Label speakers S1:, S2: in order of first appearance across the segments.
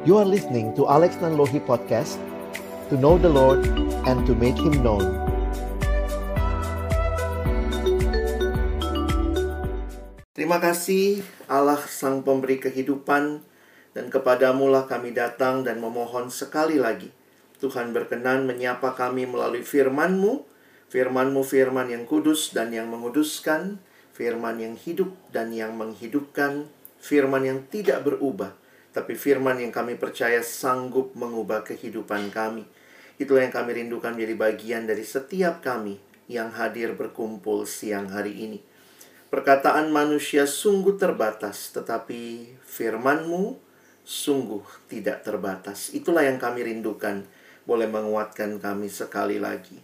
S1: You are listening to Alex Nanlohi Podcast To know the Lord and to make Him known. Terima kasih Allah Sang Pemberi Kehidupan Dan kepadamulah kami datang dan memohon sekali lagi. Tuhan berkenan menyapa kami melalui firman-Mu Firman-Mu firman yang kudus dan yang menguduskan Firman yang hidup dan yang menghidupkan Firman yang tidak berubah tapi firman yang kami percaya sanggup mengubah kehidupan kami. Itulah yang kami rindukan menjadi bagian dari setiap kami yang hadir berkumpul siang hari ini. Perkataan manusia sungguh terbatas, tetapi firmanmu sungguh tidak terbatas. Itulah yang kami rindukan, boleh menguatkan kami sekali lagi.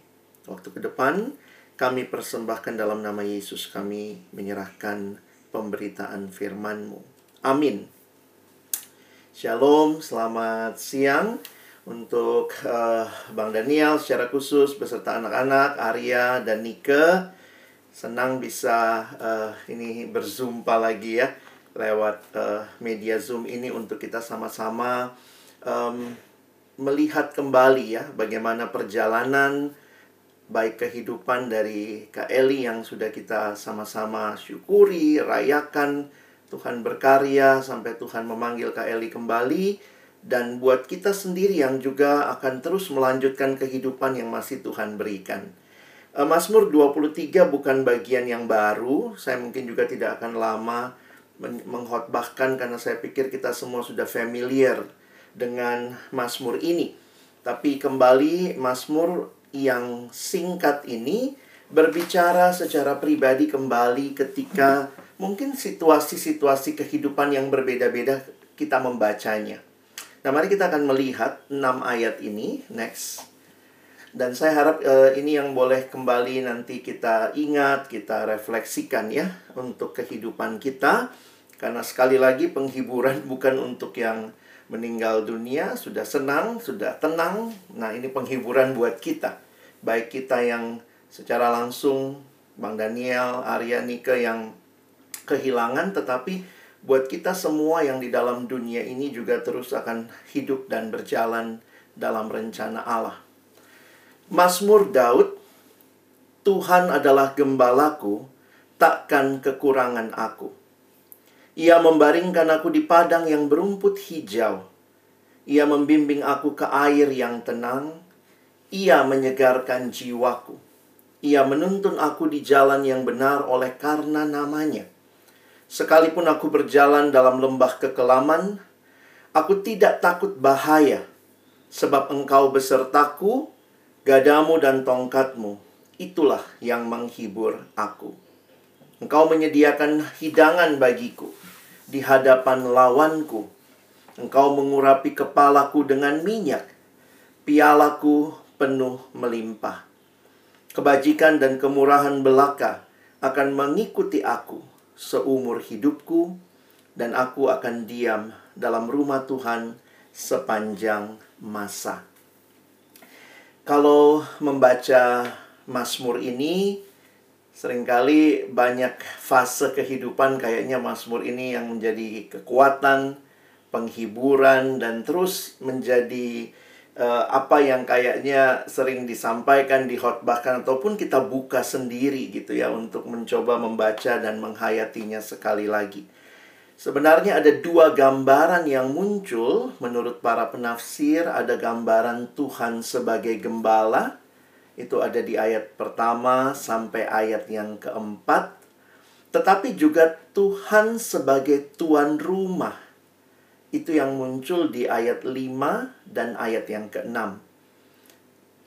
S1: Waktu ke depan, kami persembahkan dalam nama Yesus, kami menyerahkan pemberitaan firmanmu. Amin. Shalom, selamat siang untuk uh, Bang Daniel secara khusus beserta anak-anak Arya dan Nike. Senang bisa uh, ini berzumpa lagi ya lewat uh, media Zoom ini untuk kita sama-sama um, melihat kembali ya bagaimana perjalanan baik kehidupan dari Kak Eli yang sudah kita sama-sama syukuri, rayakan Tuhan berkarya sampai Tuhan memanggil Kak Eli kembali dan buat kita sendiri yang juga akan terus melanjutkan kehidupan yang masih Tuhan berikan. Uh, Mazmur 23 bukan bagian yang baru, saya mungkin juga tidak akan lama menghotbahkan karena saya pikir kita semua sudah familiar dengan Mazmur ini. Tapi kembali Mazmur yang singkat ini berbicara secara pribadi kembali ketika mungkin situasi-situasi kehidupan yang berbeda-beda kita membacanya. Nah, mari kita akan melihat 6 ayat ini. Next. Dan saya harap uh, ini yang boleh kembali nanti kita ingat, kita refleksikan ya untuk kehidupan kita. Karena sekali lagi penghiburan bukan untuk yang meninggal dunia, sudah senang, sudah tenang. Nah, ini penghiburan buat kita. Baik kita yang secara langsung Bang Daniel, Arya Nike yang kehilangan tetapi buat kita semua yang di dalam dunia ini juga terus akan hidup dan berjalan dalam rencana Allah. Mazmur Daud Tuhan adalah gembalaku, takkan kekurangan aku. Ia membaringkan aku di padang yang berumput hijau. Ia membimbing aku ke air yang tenang. Ia menyegarkan jiwaku. Ia menuntun aku di jalan yang benar oleh karena namanya. Sekalipun aku berjalan dalam lembah kekelaman, aku tidak takut bahaya, sebab engkau besertaku, gadamu dan tongkatmu, itulah yang menghibur aku. Engkau menyediakan hidangan bagiku di hadapan lawanku. Engkau mengurapi kepalaku dengan minyak, pialaku penuh melimpah. Kebajikan dan kemurahan belaka akan mengikuti aku seumur hidupku, dan aku akan diam dalam rumah Tuhan sepanjang masa. Kalau membaca Mazmur ini, sering kali banyak fase kehidupan kayaknya Mazmur ini yang menjadi kekuatan, penghiburan, dan terus menjadi uh, apa yang kayaknya sering disampaikan, dihotbahkan ataupun kita buka sendiri gitu ya untuk mencoba membaca dan menghayatinya sekali lagi. Sebenarnya ada dua gambaran yang muncul menurut para penafsir, ada gambaran Tuhan sebagai gembala, itu ada di ayat pertama sampai ayat yang keempat. Tetapi juga Tuhan sebagai tuan rumah itu yang muncul di ayat 5 dan ayat yang ke-6.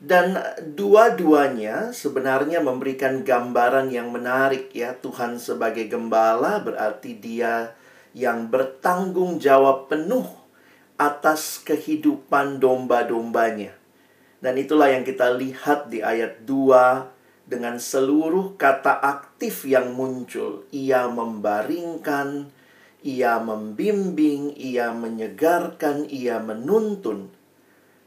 S1: Dan dua-duanya sebenarnya memberikan gambaran yang menarik ya. Tuhan sebagai gembala berarti dia yang bertanggung jawab penuh atas kehidupan domba-dombanya. Dan itulah yang kita lihat di ayat 2 dengan seluruh kata aktif yang muncul. Ia membaringkan, ia membimbing, ia menyegarkan, ia menuntun.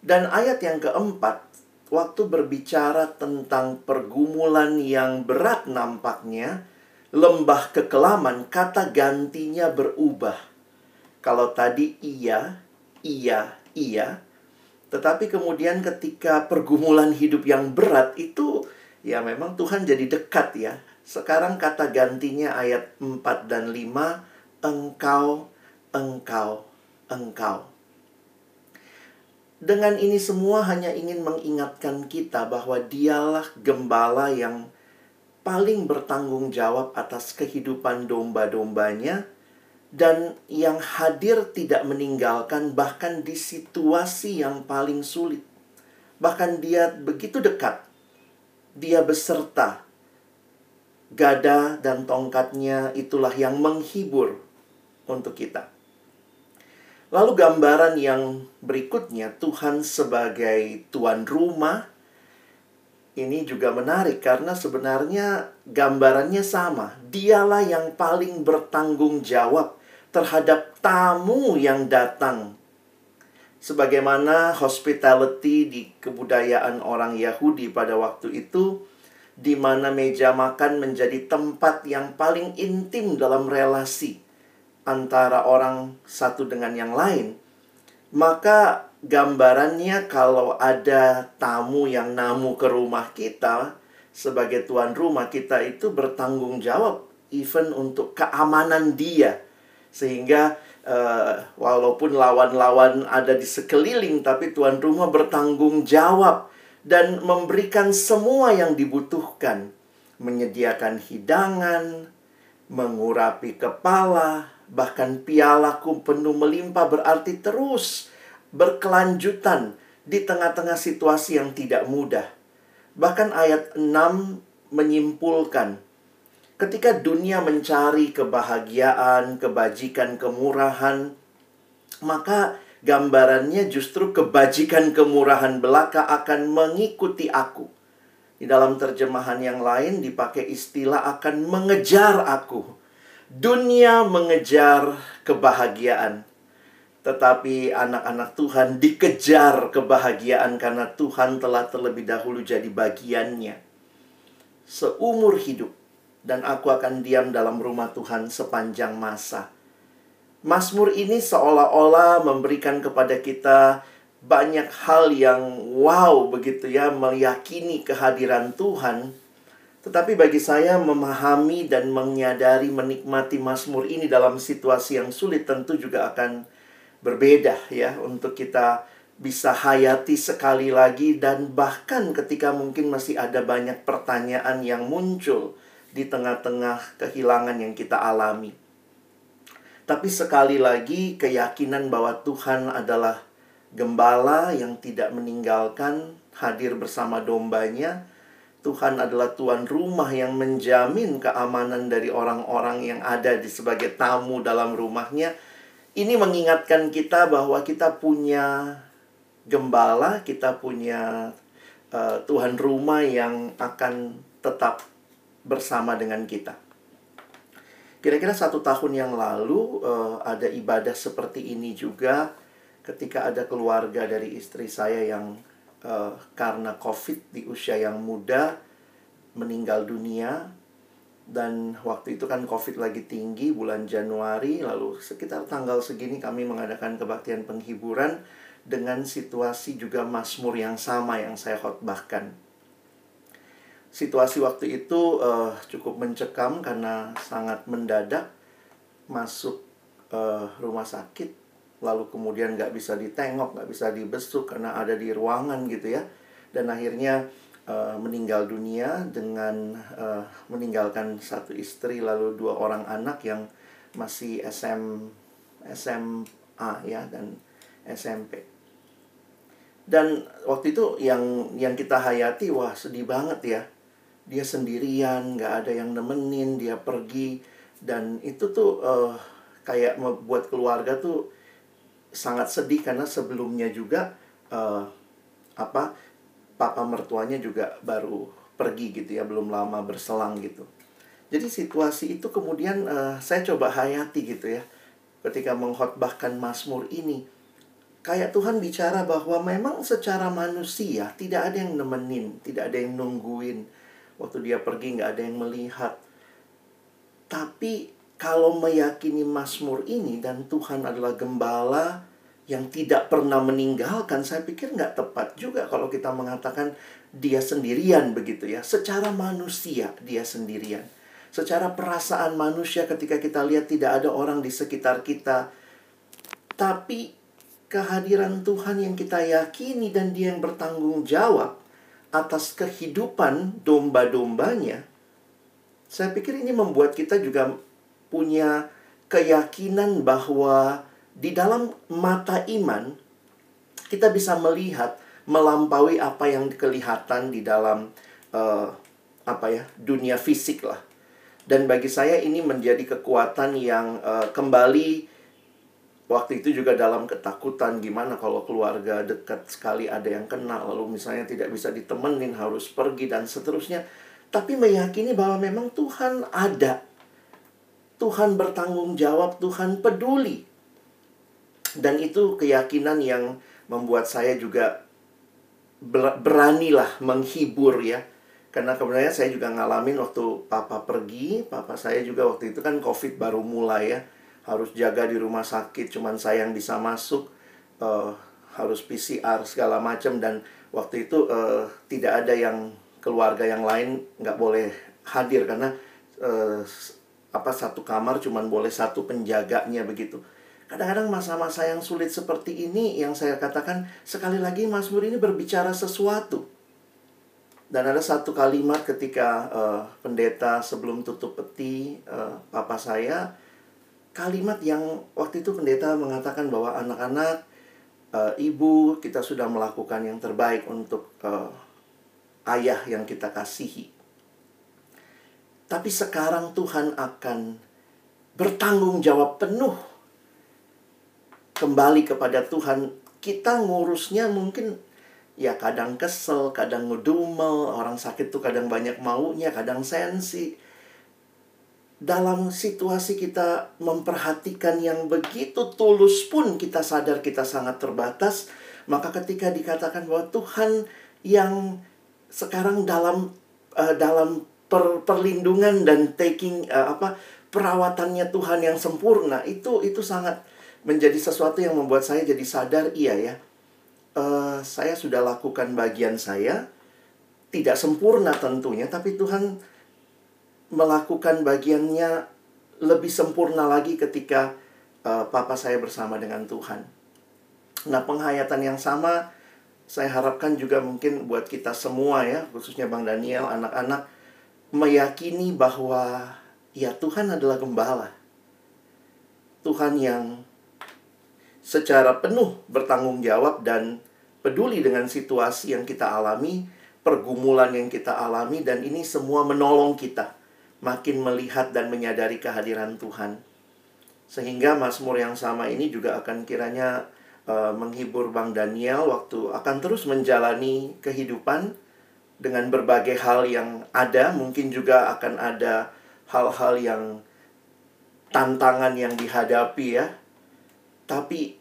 S1: Dan ayat yang keempat, waktu berbicara tentang pergumulan yang berat nampaknya, lembah kekelaman, kata gantinya berubah. Kalau tadi ia, iya, iya. Tetapi kemudian ketika pergumulan hidup yang berat itu ya memang Tuhan jadi dekat ya. Sekarang kata gantinya ayat 4 dan 5, engkau, engkau, engkau. Dengan ini semua hanya ingin mengingatkan kita bahwa dialah gembala yang paling bertanggung jawab atas kehidupan domba-dombanya dan yang hadir tidak meninggalkan bahkan di situasi yang paling sulit. Bahkan dia begitu dekat. Dia beserta. Gada dan tongkatnya itulah yang menghibur untuk kita. Lalu gambaran yang berikutnya Tuhan sebagai tuan rumah ini juga menarik karena sebenarnya gambarannya sama. Dialah yang paling bertanggung jawab terhadap tamu yang datang. Sebagaimana hospitality di kebudayaan orang Yahudi pada waktu itu, di mana meja makan menjadi tempat yang paling intim dalam relasi antara orang satu dengan yang lain, maka gambarannya kalau ada tamu yang namu ke rumah kita, sebagai tuan rumah kita itu bertanggung jawab even untuk keamanan dia. Sehingga uh, walaupun lawan-lawan ada di sekeliling tapi tuan rumah bertanggung jawab dan memberikan semua yang dibutuhkan. Menyediakan hidangan mengurapi kepala bahkan pialaku penuh melimpah berarti terus berkelanjutan di tengah-tengah situasi yang tidak mudah bahkan ayat 6 menyimpulkan Ketika dunia mencari kebahagiaan, kebajikan, kemurahan, maka gambarannya justru kebajikan, kemurahan belaka akan mengikuti aku. Di dalam terjemahan yang lain dipakai istilah akan mengejar aku. Dunia mengejar kebahagiaan. Tetapi anak-anak Tuhan dikejar kebahagiaan karena Tuhan telah terlebih dahulu jadi bagiannya. Seumur hidup dan aku akan diam dalam rumah Tuhan sepanjang masa. Mazmur ini seolah-olah memberikan kepada kita banyak hal yang wow begitu ya, meyakini kehadiran Tuhan. Tetapi bagi saya memahami dan menyadari menikmati Mazmur ini dalam situasi yang sulit tentu juga akan berbeda ya untuk kita bisa hayati sekali lagi dan bahkan ketika mungkin masih ada banyak pertanyaan yang muncul di tengah-tengah kehilangan yang kita alami. Tapi sekali lagi keyakinan bahwa Tuhan adalah gembala yang tidak meninggalkan hadir bersama dombanya. Tuhan adalah tuan rumah yang menjamin keamanan dari orang-orang yang ada di sebagai tamu dalam rumahnya. Ini mengingatkan kita bahwa kita punya gembala, kita punya uh, tuhan rumah yang akan tetap bersama dengan kita. Kira-kira satu tahun yang lalu uh, ada ibadah seperti ini juga ketika ada keluarga dari istri saya yang uh, karena COVID di usia yang muda meninggal dunia dan waktu itu kan COVID lagi tinggi bulan Januari lalu sekitar tanggal segini kami mengadakan kebaktian penghiburan dengan situasi juga Mazmur yang sama yang saya khotbahkan. Situasi waktu itu uh, cukup mencekam karena sangat mendadak masuk uh, rumah sakit lalu kemudian nggak bisa ditengok nggak bisa dibesuk karena ada di ruangan gitu ya. Dan akhirnya uh, meninggal dunia dengan uh, meninggalkan satu istri lalu dua orang anak yang masih SM SMA ya dan SMP dan waktu itu yang yang kita hayati wah sedih banget ya. Dia sendirian nggak ada yang nemenin dia pergi. Dan itu tuh uh, kayak membuat keluarga tuh sangat sedih karena sebelumnya juga uh, apa papa mertuanya juga baru pergi gitu ya belum lama berselang gitu. Jadi situasi itu kemudian uh, saya coba hayati gitu ya ketika mengkhotbahkan Mazmur ini. Kayak Tuhan bicara bahwa memang secara manusia tidak ada yang nemenin tidak ada yang nungguin. Waktu dia pergi nggak ada yang melihat. Tapi kalau meyakini Mazmur ini dan Tuhan adalah gembala yang tidak pernah meninggalkan, saya pikir nggak tepat juga kalau kita mengatakan dia sendirian begitu ya. Secara manusia dia sendirian. Secara perasaan manusia ketika kita lihat tidak ada orang di sekitar kita. Tapi kehadiran Tuhan yang kita yakini dan dia yang bertanggung jawab atas kehidupan domba-dombanya. Saya pikir ini membuat kita juga punya keyakinan bahwa di dalam mata iman kita bisa melihat melampaui apa yang kelihatan di dalam uh, apa ya dunia fisik lah. Dan bagi saya ini menjadi kekuatan yang uh, kembali waktu itu juga dalam ketakutan gimana kalau keluarga dekat sekali ada yang kena lalu misalnya tidak bisa ditemenin harus pergi dan seterusnya. Tapi meyakini bahwa memang Tuhan ada Tuhan bertanggung jawab Tuhan peduli dan itu keyakinan yang membuat saya juga beranilah menghibur ya. Karena kemudian saya juga ngalamin waktu papa pergi, papa saya juga waktu itu kan covid baru mulai ya. Harus jaga di rumah sakit, cuman saya yang bisa masuk. Uh, harus PCR segala macam dan waktu itu uh, tidak ada yang keluarga yang lain nggak boleh hadir karena uh, apa satu kamar cuman boleh satu penjaganya begitu. Kadang-kadang masa-masa yang sulit seperti ini yang saya katakan sekali lagi Mazmur ini berbicara sesuatu. Dan ada satu kalimat ketika uh, pendeta sebelum tutup peti uh, papa saya kalimat yang waktu itu pendeta mengatakan bahwa anak-anak uh, ibu kita sudah melakukan yang terbaik untuk uh, ayah yang kita kasihi. Tapi sekarang Tuhan akan bertanggung jawab penuh kembali kepada Tuhan, kita ngurusnya mungkin ya kadang kesel, kadang ngedumel, orang sakit tuh kadang banyak maunya, kadang sensi. Dalam situasi kita memperhatikan yang begitu tulus pun kita sadar kita sangat terbatas, maka ketika dikatakan bahwa Tuhan yang sekarang dalam uh, dalam per, perlindungan dan taking uh, apa perawatannya Tuhan yang sempurna itu itu sangat menjadi sesuatu yang membuat saya jadi sadar iya ya uh, saya sudah lakukan bagian saya tidak sempurna tentunya tapi Tuhan melakukan bagiannya lebih sempurna lagi ketika uh, papa saya bersama dengan Tuhan. Nah penghayatan yang sama saya harapkan juga mungkin buat kita semua ya khususnya Bang Daniel anak-anak meyakini bahwa ya Tuhan adalah gembala Tuhan yang secara penuh bertanggung jawab dan peduli dengan situasi yang kita alami, pergumulan yang kita alami, dan ini semua menolong kita makin melihat dan menyadari kehadiran Tuhan. Sehingga Mazmur yang sama ini juga akan kiranya uh, menghibur Bang Daniel waktu akan terus menjalani kehidupan dengan berbagai hal yang ada, mungkin juga akan ada hal-hal yang tantangan yang dihadapi ya, tapi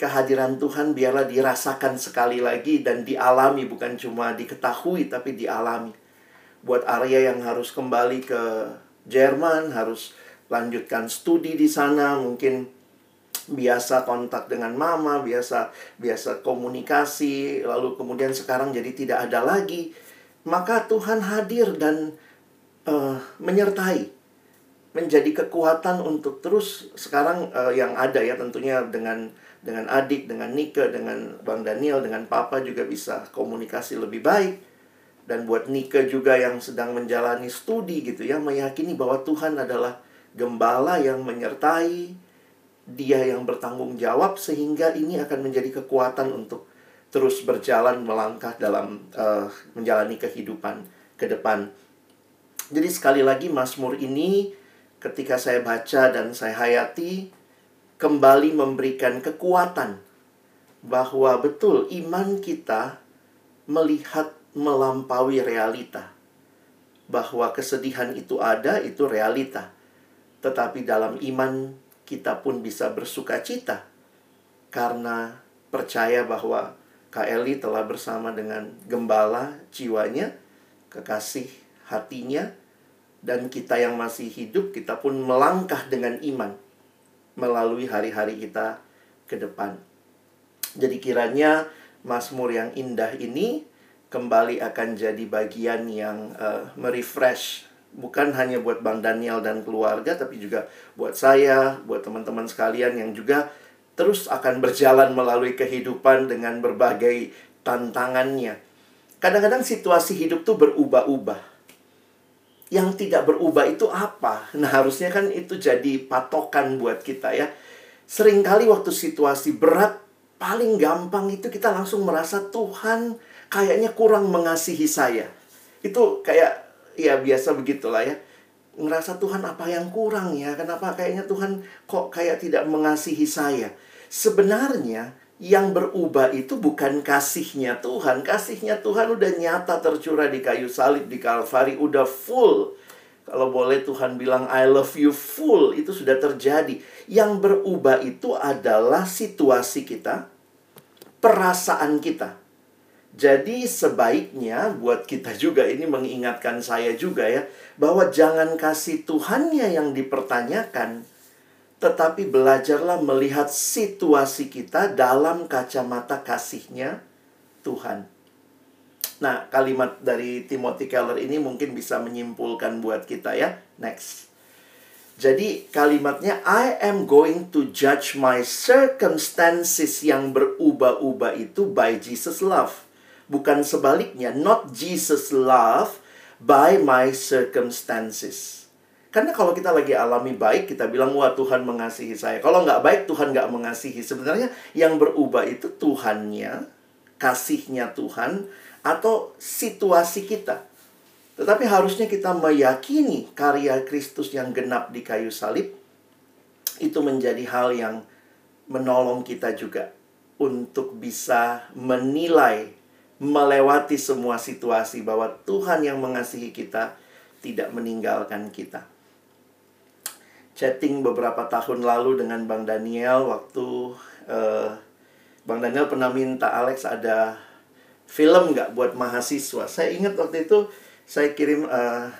S1: kehadiran Tuhan biarlah dirasakan sekali lagi dan dialami bukan cuma diketahui tapi dialami. Buat Arya yang harus kembali ke Jerman, harus lanjutkan studi di sana, mungkin biasa kontak dengan mama, biasa biasa komunikasi, lalu kemudian sekarang jadi tidak ada lagi. Maka Tuhan hadir dan uh, menyertai menjadi kekuatan untuk terus sekarang uh, yang ada ya tentunya dengan dengan adik, dengan Nike, dengan Bang Daniel, dengan Papa juga bisa komunikasi lebih baik. Dan buat Nike juga yang sedang menjalani studi gitu ya, meyakini bahwa Tuhan adalah gembala yang menyertai, dia yang bertanggung jawab sehingga ini akan menjadi kekuatan untuk terus berjalan melangkah dalam uh, menjalani kehidupan ke depan. Jadi sekali lagi Mazmur ini ketika saya baca dan saya hayati kembali memberikan kekuatan bahwa betul iman kita melihat melampaui realita. Bahwa kesedihan itu ada, itu realita. Tetapi dalam iman kita pun bisa bersuka cita karena percaya bahwa Kak Eli telah bersama dengan gembala jiwanya, kekasih hatinya, dan kita yang masih hidup, kita pun melangkah dengan iman melalui hari-hari kita ke depan. Jadi kiranya Mazmur yang indah ini kembali akan jadi bagian yang uh, merefresh bukan hanya buat Bang Daniel dan keluarga tapi juga buat saya, buat teman-teman sekalian yang juga terus akan berjalan melalui kehidupan dengan berbagai tantangannya. Kadang-kadang situasi hidup tuh berubah-ubah. Yang tidak berubah itu apa? Nah, harusnya kan itu jadi patokan buat kita ya. Seringkali waktu situasi berat paling gampang itu kita langsung merasa Tuhan kayaknya kurang mengasihi saya. Itu kayak ya biasa begitulah ya ngerasa Tuhan apa yang kurang ya? Kenapa kayaknya Tuhan kok kayak tidak mengasihi saya? Sebenarnya yang berubah itu bukan kasihnya Tuhan. Kasihnya Tuhan udah nyata tercurah di kayu salib di Kalvari udah full. Kalau boleh Tuhan bilang I love you full itu sudah terjadi. Yang berubah itu adalah situasi kita perasaan kita. Jadi sebaiknya buat kita juga ini mengingatkan saya juga ya bahwa jangan kasih Tuhannya yang dipertanyakan tetapi belajarlah melihat situasi kita dalam kacamata kasihnya Tuhan. Nah, kalimat dari Timothy Keller ini mungkin bisa menyimpulkan buat kita ya. Next. Jadi kalimatnya I am going to judge my circumstances yang berubah-ubah itu by Jesus love. Bukan sebaliknya, not Jesus love by my circumstances. Karena kalau kita lagi alami baik, kita bilang, wah Tuhan mengasihi saya. Kalau nggak baik, Tuhan nggak mengasihi. Sebenarnya yang berubah itu Tuhannya, kasihnya Tuhan, atau situasi kita. Tetapi harusnya kita meyakini karya Kristus yang genap di kayu salib, itu menjadi hal yang menolong kita juga untuk bisa menilai melewati semua situasi bahwa Tuhan yang mengasihi kita tidak meninggalkan kita. Chatting beberapa tahun lalu dengan Bang Daniel waktu uh, Bang Daniel pernah minta Alex ada film nggak buat mahasiswa. Saya ingat waktu itu saya kirim uh,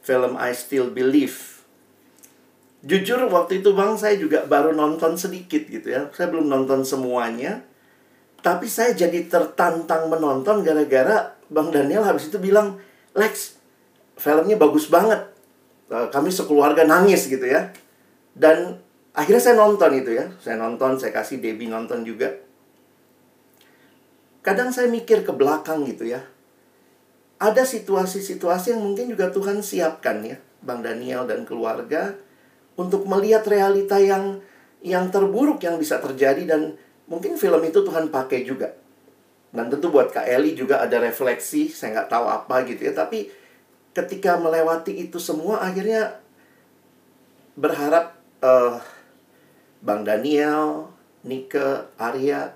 S1: film I Still Believe. Jujur waktu itu Bang saya juga baru nonton sedikit gitu ya. Saya belum nonton semuanya tapi saya jadi tertantang menonton gara-gara Bang Daniel habis itu bilang, Lex, filmnya bagus banget. Eh, kami sekeluarga nangis gitu ya. Dan akhirnya saya nonton itu ya. Saya nonton, saya kasih Debbie nonton juga. Kadang saya mikir ke belakang gitu ya. Ada situasi-situasi yang mungkin juga Tuhan siapkan ya. Bang Daniel dan keluarga. Untuk melihat realita yang yang terburuk yang bisa terjadi dan Mungkin film itu Tuhan pakai juga. Dan tentu buat Kak Eli juga ada refleksi, saya nggak tahu apa gitu ya. Tapi ketika melewati itu semua, akhirnya berharap uh, Bang Daniel, Nike, Arya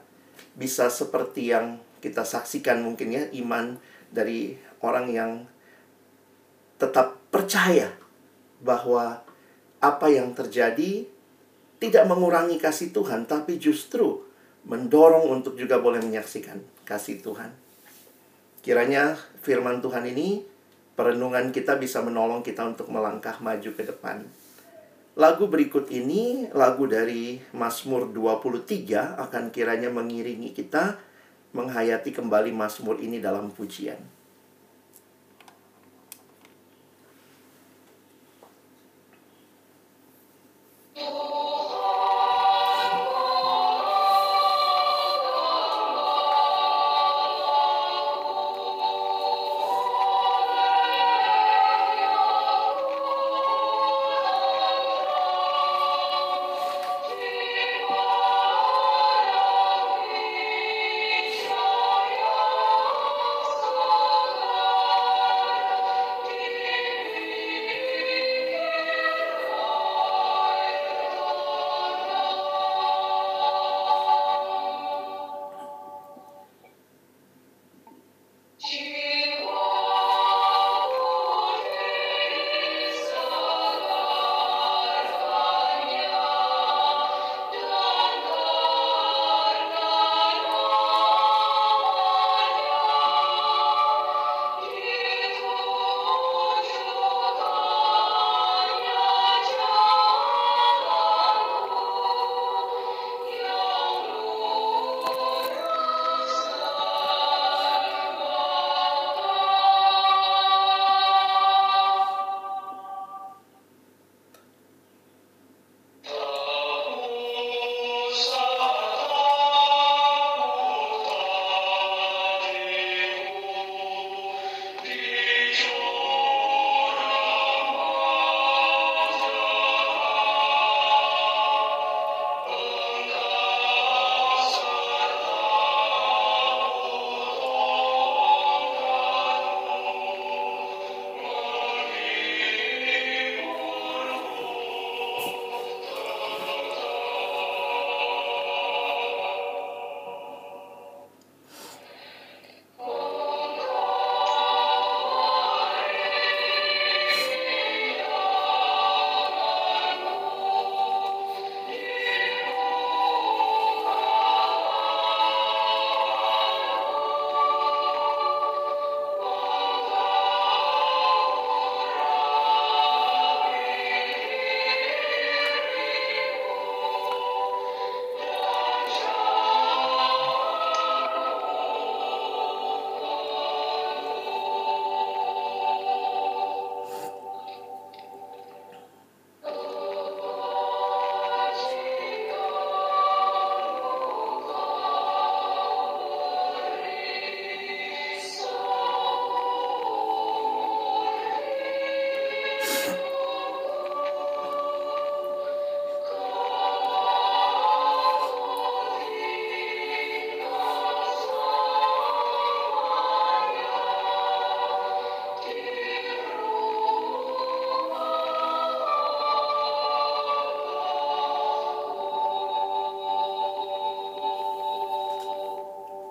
S1: bisa seperti yang kita saksikan mungkin ya, iman dari orang yang tetap percaya bahwa apa yang terjadi tidak mengurangi kasih Tuhan, tapi justru mendorong untuk juga boleh menyaksikan kasih Tuhan. Kiranya firman Tuhan ini, perenungan kita bisa menolong kita untuk melangkah maju ke depan. Lagu berikut ini, lagu dari Mazmur 23 akan kiranya mengiringi kita menghayati kembali Mazmur ini dalam pujian.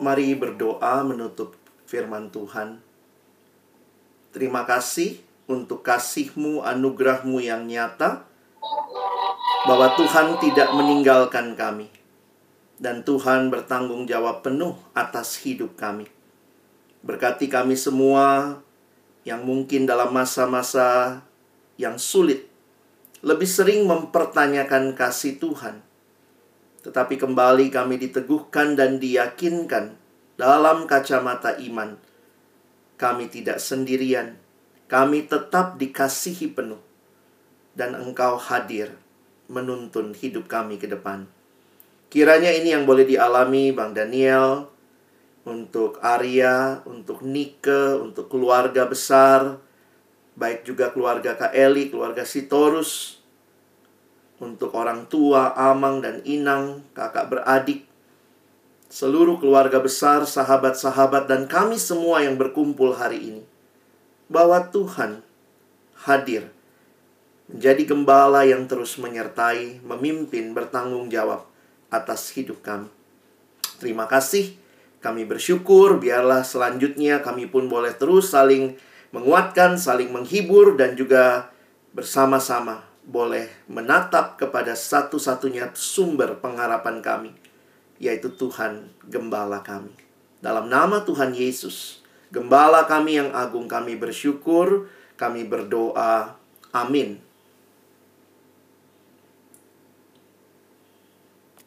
S1: Mari berdoa menutup firman Tuhan. Terima kasih untuk kasihmu, anugerahmu yang nyata, bahwa Tuhan tidak meninggalkan kami. Dan Tuhan bertanggung jawab penuh atas hidup kami. Berkati kami semua yang mungkin dalam masa-masa yang sulit, lebih sering mempertanyakan kasih Tuhan tetapi kembali kami diteguhkan dan diyakinkan dalam kacamata iman. Kami tidak sendirian, kami tetap dikasihi penuh, dan Engkau hadir menuntun hidup kami ke depan. Kiranya ini yang boleh dialami Bang Daniel, untuk Arya, untuk Nike, untuk keluarga besar, baik juga keluarga Kak Eli, keluarga Sitorus, untuk orang tua, amang dan inang, kakak beradik, seluruh keluarga besar, sahabat-sahabat, dan kami semua yang berkumpul hari ini. Bahwa Tuhan hadir menjadi gembala yang terus menyertai, memimpin, bertanggung jawab atas hidup kami. Terima kasih. Kami bersyukur, biarlah selanjutnya kami pun boleh terus saling menguatkan, saling menghibur, dan juga bersama-sama boleh menatap kepada satu-satunya sumber pengharapan kami, yaitu Tuhan Gembala kami. Dalam nama Tuhan Yesus, Gembala kami yang agung, kami bersyukur, kami berdoa. Amin.